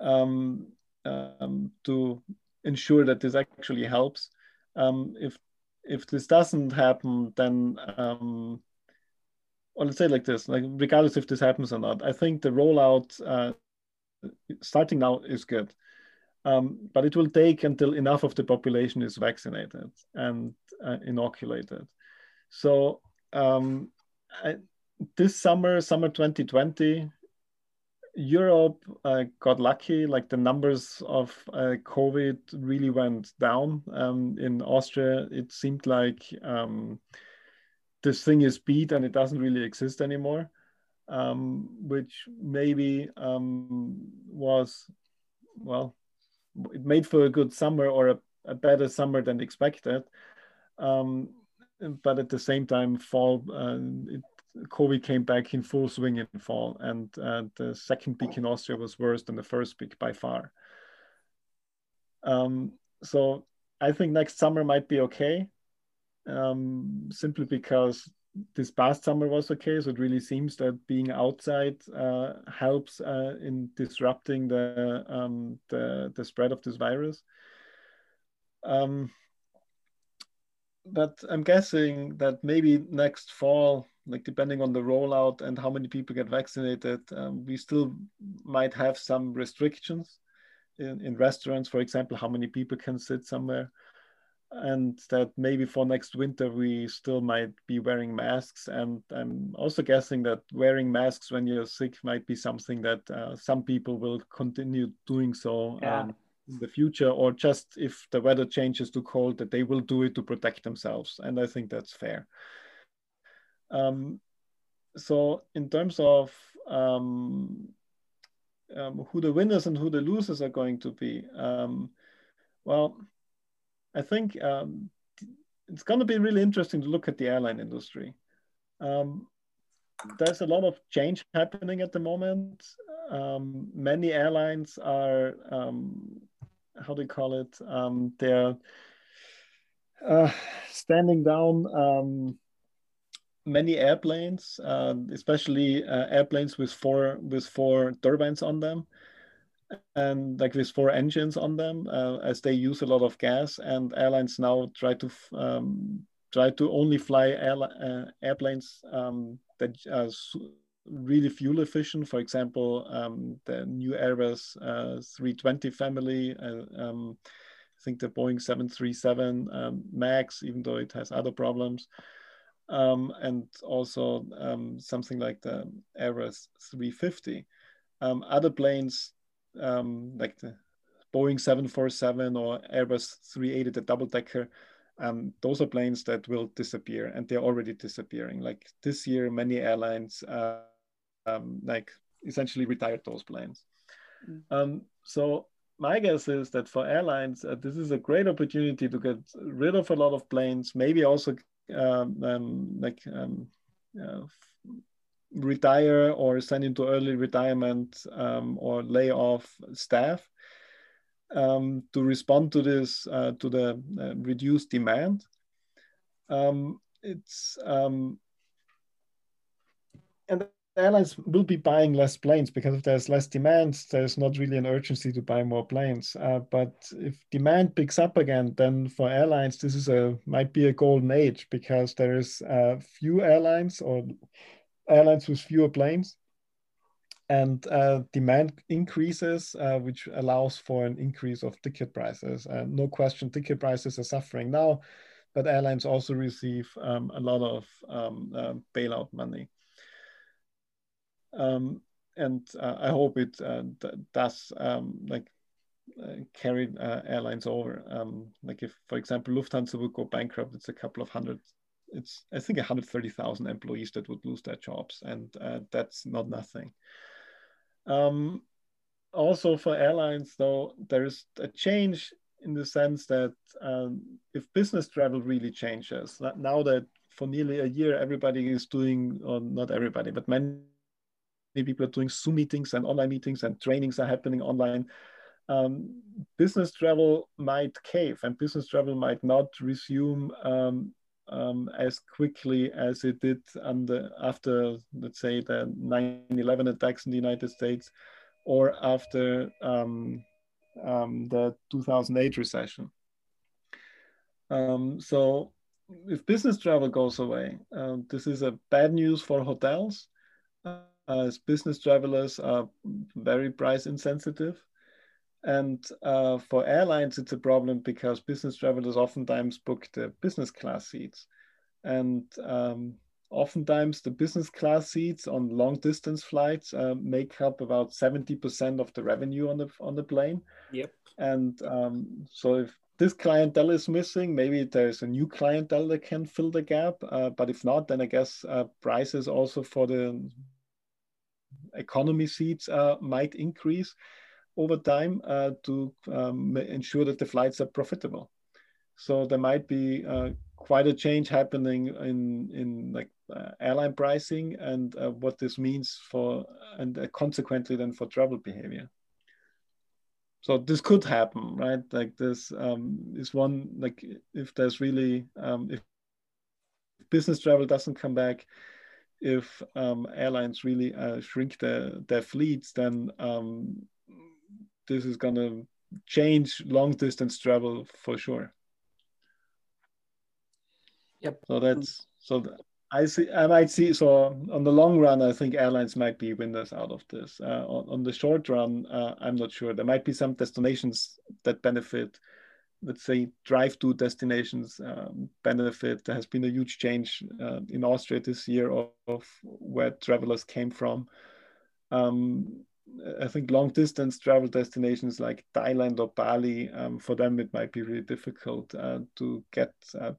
um, um, to ensure that this actually helps. Um, if if this doesn't happen, then um, or let's say like this, like regardless if this happens or not, I think the rollout uh, starting now is good. Um, but it will take until enough of the population is vaccinated and uh, inoculated. So um, I, this summer, summer 2020, Europe uh, got lucky. Like the numbers of uh, COVID really went down. Um, in Austria, it seemed like um, this thing is beat and it doesn't really exist anymore, um, which maybe um, was well it made for a good summer or a, a better summer than expected. Um, but at the same time, fall uh, it, COVID came back in full swing in fall, and uh, the second peak in Austria was worse than the first peak by far. Um, so I think next summer might be okay, um, simply because this past summer was okay. So it really seems that being outside uh, helps uh, in disrupting the, um, the, the spread of this virus. Um, but I'm guessing that maybe next fall, like depending on the rollout and how many people get vaccinated, um, we still might have some restrictions in, in restaurants, for example, how many people can sit somewhere and that maybe for next winter we still might be wearing masks. And i'm also guessing that wearing masks when you're sick might be something that uh, some people will continue doing so yeah. um, in the future or just if the weather changes too cold that they will do it to protect themselves. And i think that's fair. Um, so in terms of um, um, who the winners and who the losers are going to be, um, well, I think um, it's going to be really interesting to look at the airline industry. Um, there's a lot of change happening at the moment. Um, many airlines are, um, how do you call it? Um, they're uh, standing down um, many airplanes, uh, especially uh, airplanes with four with four turbines on them, and like with four engines on them, uh, as they use a lot of gas. And airlines now try to um, try to only fly air, uh, airplanes um, that are really fuel efficient. For example, um, the new Airbus uh, 320 family. Uh, um, I think the Boeing 737 um, MAX, even though it has other problems, um, and also something like the Airbus 350. Um, other planes like the Boeing 747 or Airbus 380, the double decker, um, those are planes that will disappear and they're already disappearing. Like this year, many airlines uh, um, like essentially retired those planes. Mm. Um, so my guess is that for airlines, uh, this is a great opportunity to get rid of a lot of planes, maybe also um, um, like um, uh, retire or send into early retirement or lay off staff um, to respond to this, uh, to the uh, reduced demand. Um, it's um, and airlines will be buying less planes because if there's less demand, there's not really an urgency to buy more planes. Uh, but if demand picks up again, then for airlines, this is a might be a golden age because there is uh, few airlines or airlines with fewer planes and uh, demand increases, uh, which allows for an increase of ticket prices. Uh, no question, ticket prices are suffering now, but airlines also receive um, a lot of um, uh, bailout money. Um, and uh, I hope it uh, does um, like carry airlines over. Um, like if, for example, Lufthansa would go bankrupt, it's a couple of hundred it's I think 130,000 employees that would lose their jobs, and uh, that's not nothing. Um, also for airlines, though, there's a change in the sense that um, if business travel really changes, now that for nearly a year everybody is doing, or not everybody, but many people are doing Zoom meetings and online meetings and trainings are happening online. Um, business travel might cave and business travel might not resume um, um, as quickly as it did the, after, let's say, the 9/11 attacks in the United States, or after um, um, the 2008 recession. Um, so, if business travel goes away, uh, this is a bad news for hotels, uh, as business travelers are very price insensitive. And uh, for airlines, it's a problem because business travelers oftentimes book the business class seats. And um, oftentimes the business class seats on long distance flights uh, make up about 70% of the revenue on the, on the plane. Yep. And um, so if this clientele is missing, maybe there's a new clientele that can fill the gap. Uh, but if not, then I guess uh, prices also for the economy seats uh, might increase over time uh, to um, ensure that the flights are profitable. So there might be uh, quite a change happening in in like uh, airline pricing and uh, what this means for and uh, consequently then for travel behavior. So this could happen, right? Like this um, is one like if there's really um, if business travel doesn't come back, if um, airlines really uh, shrink their their fleets, then um, this is going to change long distance travel for sure. Yep. So that's so I see. I might see. So on the long run, I think airlines might be winners out of this. Uh, on, on, the short run, uh, I'm not sure. There might be some destinations that benefit. Let's say drive-to destinations um, benefit. There has been a huge change uh, in Austria this year of, of, where travelers came from. Um, I think long distance travel destinations like Thailand or Bali, um, for them it might be really difficult uh, to get uh,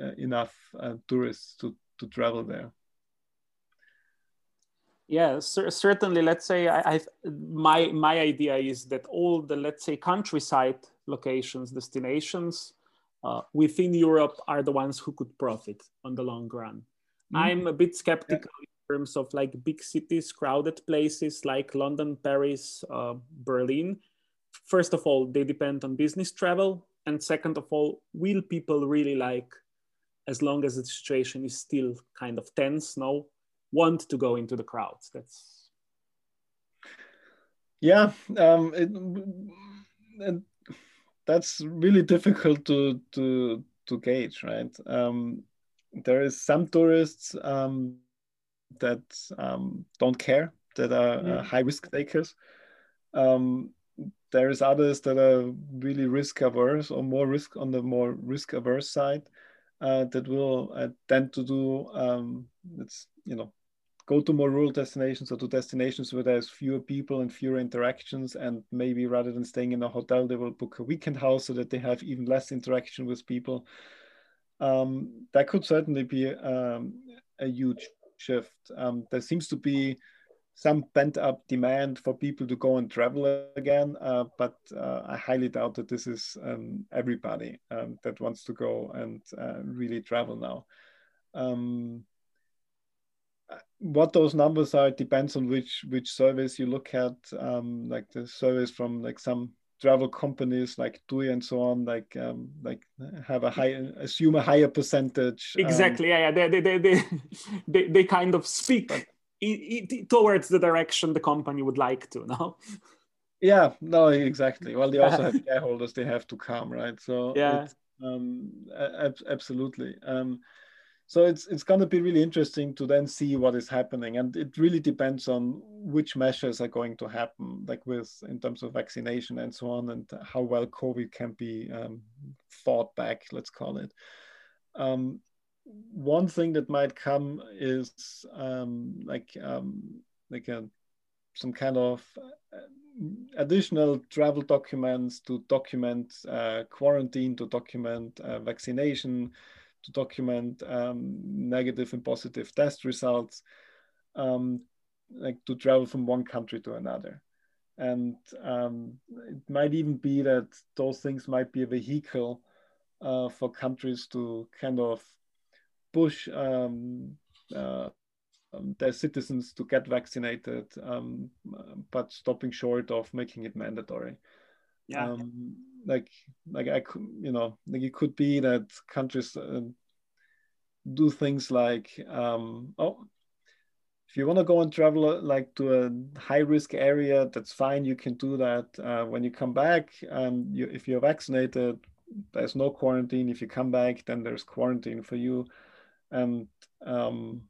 uh, enough uh, tourists to, to travel there. yeah certainly let's say I, I, my my idea is that all the let's say countryside locations destinations uh, within europe are the ones who could profit on the long run mm-hmm. i'm a bit skeptical terms of like big cities crowded places like london paris uh, berlin. First of all they depend on business travel. And second of all will people really like as long as the situation is still kind of tense no want to go into the crowds? That's yeah um, it, it, that's really difficult to to to gauge right? Um, there is some tourists um, that um, don't care that are uh, high risk takers. Um, there is others that are really risk averse or more risk on the more risk averse side uh, that will uh, tend to do um, it's you know go to more rural destinations or to destinations where there's fewer people and fewer interactions and maybe rather than staying in a hotel they will book a weekend house so that they have even less interaction with people. Um, that could certainly be um, a huge shift um, there seems to be some pent up demand for people to go and travel again, uh, but uh, I highly doubt that this is um, everybody um, that wants to go and uh, really travel now. Um, what those numbers are depends on which which surveys you look at um, like the surveys from like some travel companies like TUI and so on like um, like have a high assume a higher percentage um, exactly um, yeah, yeah they, they, they, they, they kind of speak but, it, it, towards the direction the company would like to no? Yeah no exactly. Well they also have shareholders they have to come right? So yeah. um, absolutely. Um, so it's it's going to be really interesting to then see what is happening. And it really depends on which measures are going to happen like with in terms of vaccination and so on and how well covid can be um, fought back let's call it. Um, one thing that might come is um, like um, like a some kind of uh, additional travel documents to document uh, quarantine to document uh, vaccination to document um, negative and positive test results, um, like to travel from one country to another. And um, it might even be that those things might be a vehicle uh, for countries to kind of push um, uh, um, their citizens to get vaccinated, um, but stopping short of making it mandatory. Yeah like like I could you know like it could be that countries uh, do things like um, oh if you want to go and travel uh, like to a high risk area that's fine you can do that uh, when you come back um, you, if you're vaccinated there's no quarantine if you come back then there's quarantine for you. And um,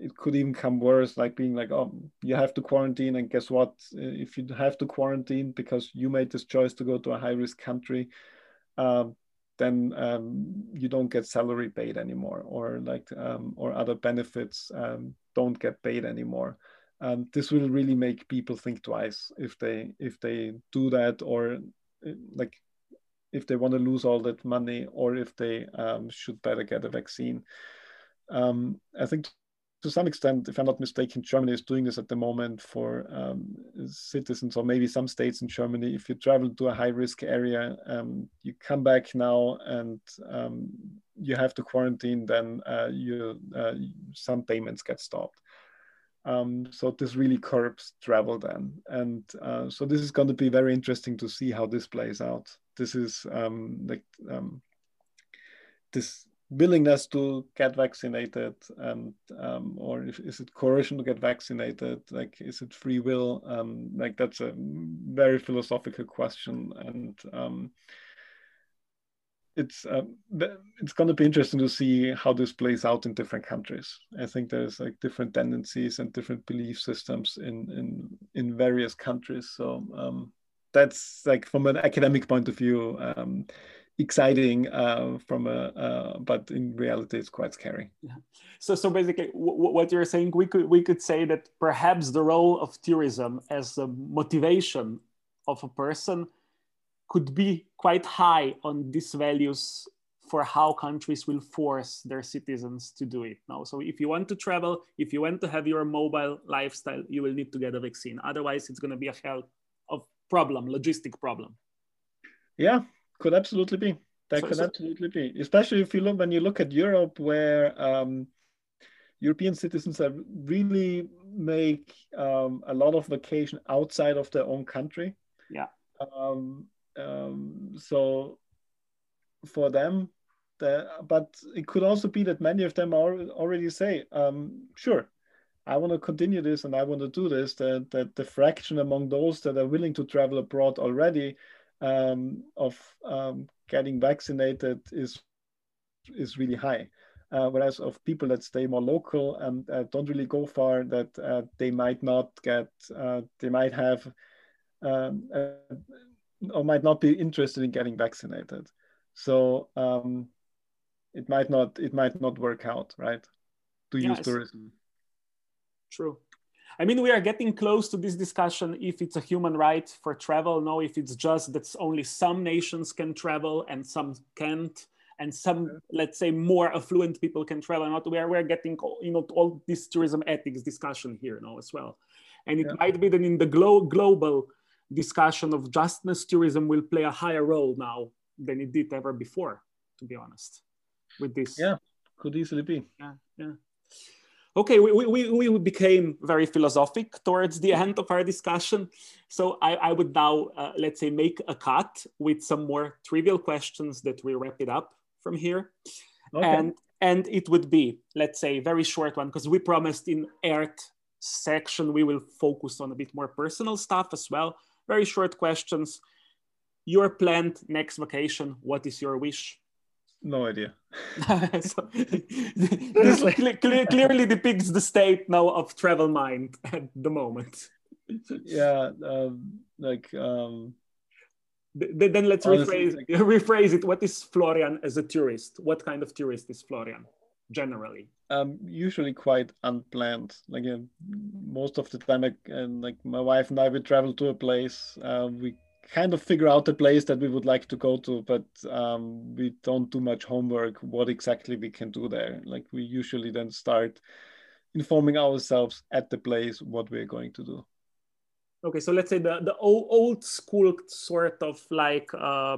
it could even come worse like being like oh you have to quarantine. And guess what? If you have to quarantine because you made this choice to go to a high risk country um, then um, you don't get salary paid anymore or like um, or other benefits um, don't get paid anymore. This will really make people think twice if they if they do that or like if they want to lose all that money or if they um, should better get a vaccine. Um, i think to some extent, if I'm not mistaken, Germany is doing this at the moment for um, citizens or maybe some states in Germany. If you travel to a high risk area, um, you come back now and um, you have to quarantine, then uh, you, uh, some payments get stopped. Um, so this really curbs travel then. And uh, so this is going to be very interesting to see how this plays out. This is um, like um, this willingness to get vaccinated and um, or if, is it coercion to get vaccinated? Like is it free will? Um, like that's a very philosophical question and um, it's uh, it's going to be interesting to see how this plays out in different countries. I think there's like different tendencies and different belief systems in in in various countries. So um, that's like from an academic point of view um, exciting uh, from a, uh, but in reality, it's quite scary. Yeah. So, so basically, what you're saying, we could we could say that perhaps the role of tourism as a motivation of a person could be quite high on these values for how countries will force their citizens to do it now. So if you want to travel, if you want to have your mobile lifestyle, you will need to get a vaccine. Otherwise, it's going to be a hell of problem, logistic problem. Yeah, could absolutely be. That so, could so, absolutely be, especially if you look when you look at Europe, where um, European citizens are really make um, a lot of vacation outside of their own country. Yeah. Um, um, so for them, the, but it could also be that many of them are already say, um, sure, I want to continue this and I want to do this. That, that the fraction among those that are willing to travel abroad already um, of um, getting vaccinated is is really high. Uh, whereas of people that stay more local and uh, don't really go far, that uh, they might not get, uh, they might have, um, uh, or might not be interested in getting vaccinated. So um, it might not, it might not work out, right? To yes. use tourism. True. I mean, we are getting close to this discussion if it's a human right for travel. No, if it's just that only some nations can travel and some can't and some let's say more affluent people can travel not. Where we're getting you know all this tourism ethics discussion here now as well. And it yeah. might be that in the glo- global discussion of justness tourism will play a higher role now than it did ever before to be honest with this. Yeah could easily be. Yeah yeah okay we, we, we became very philosophic towards the end of our discussion so i, I would now uh, let's say make a cut with some more trivial questions that we wrap it up from here. Okay. And and it would be, let's say, a very short one, because we promised in AIRTH section we will focus on a bit more personal stuff as well. Very short questions. Your planned next vacation, what is your wish? No idea. so, this cl- clearly depicts the state now of travel mind at the moment. yeah, um, like um, then let's rephrase, rephrase it. What is Florian as a tourist? What kind of tourist is Florian generally? Um, usually quite unplanned. Like uh, most of the time, like, uh, like my wife and I, we travel to a place. Uh, we kind of figure out the place that we would like to go to, but um, we don't do much homework. What exactly we can do there? Like we usually then start informing ourselves at the place what we're going to do okay so let's say the the old, old school sort of like uh,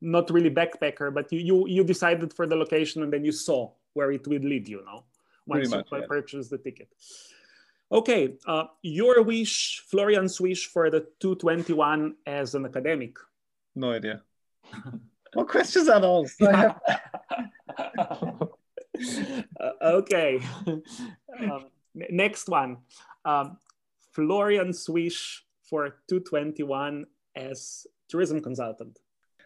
not really backpacker but you, you you decided for the location and then you saw where it would lead you now once much, you yeah. purchase the ticket okay uh, your wish florian's wish for the 221 as an academic? No idea. What questions are those? Uh, okay. Um, next one. Um, Florian's wish for 221 as tourism consultant?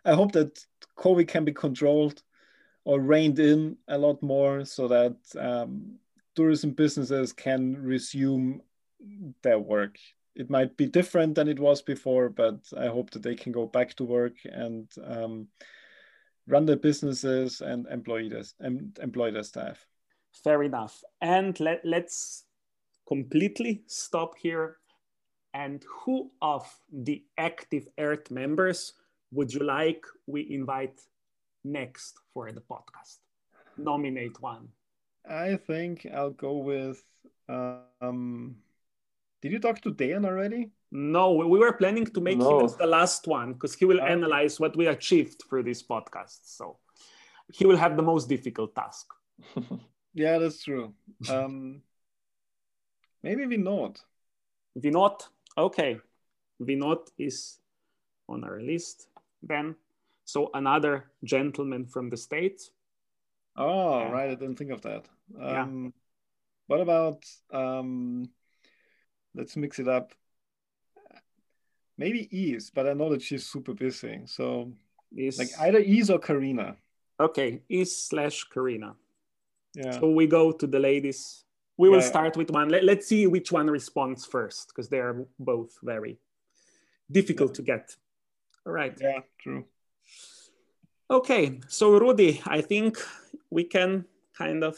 I hope that COVID can be controlled or reined in a lot more so that um, tourism businesses can resume their work. It might be different than it was before, but I hope that they can go back to work and um, run their businesses and employ their, employ their staff. Fair enough. And let, let's completely stop here? And who of the active AIRTH members would you like we invite next for the podcast? Nominate one. I think I'll go with. Um, did you talk to Dan already? No, we were planning to make no. him as the last one because he will analyze what we achieved through this podcast. So he will have the most difficult task. yeah, that's true. Um, Maybe Vinod. Vinod, okay. Vinod is on our list then. So another gentleman from the States. Oh, yeah. right. I didn't think of that. Um, yeah. What about, um, let's mix it up. Maybe Iis, but I know that she's super busy. So is like either Iis or Karina. Okay, Iis slash Karina. Yeah. So we go to the ladies we will start with one. Let, us see which one responds first because they are both very difficult yeah. to get. All right. Yeah, true. Okay, so Rudy, I think we can kind of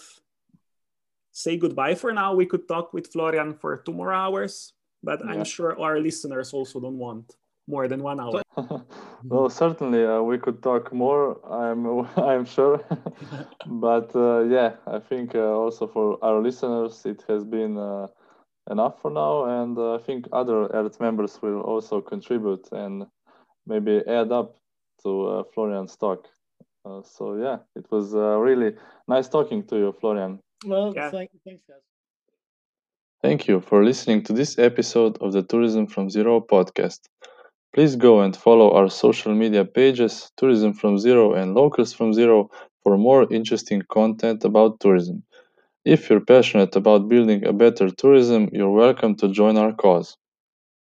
say goodbye for now. We could talk with Florian for two more hours, but yeah. I'm sure our listeners also don't want more than one hour. well, certainly uh, we could talk more. I'm I'm sure, but uh, yeah, I think uh, also for our listeners, it has been uh, enough for now, and uh, I think other AIRTH members will also contribute and maybe add up to uh, Florian's talk. so yeah, it was really nice talking to you, Florian. Well, yeah. thank, thanks, guys. Thank you for listening to this episode of the Tourism from Zero podcast. Please go and follow our social media pages, Tourism from Zero and Locals from Zero, for more interesting content about tourism. If you're passionate about building a better tourism, you're welcome to join our cause.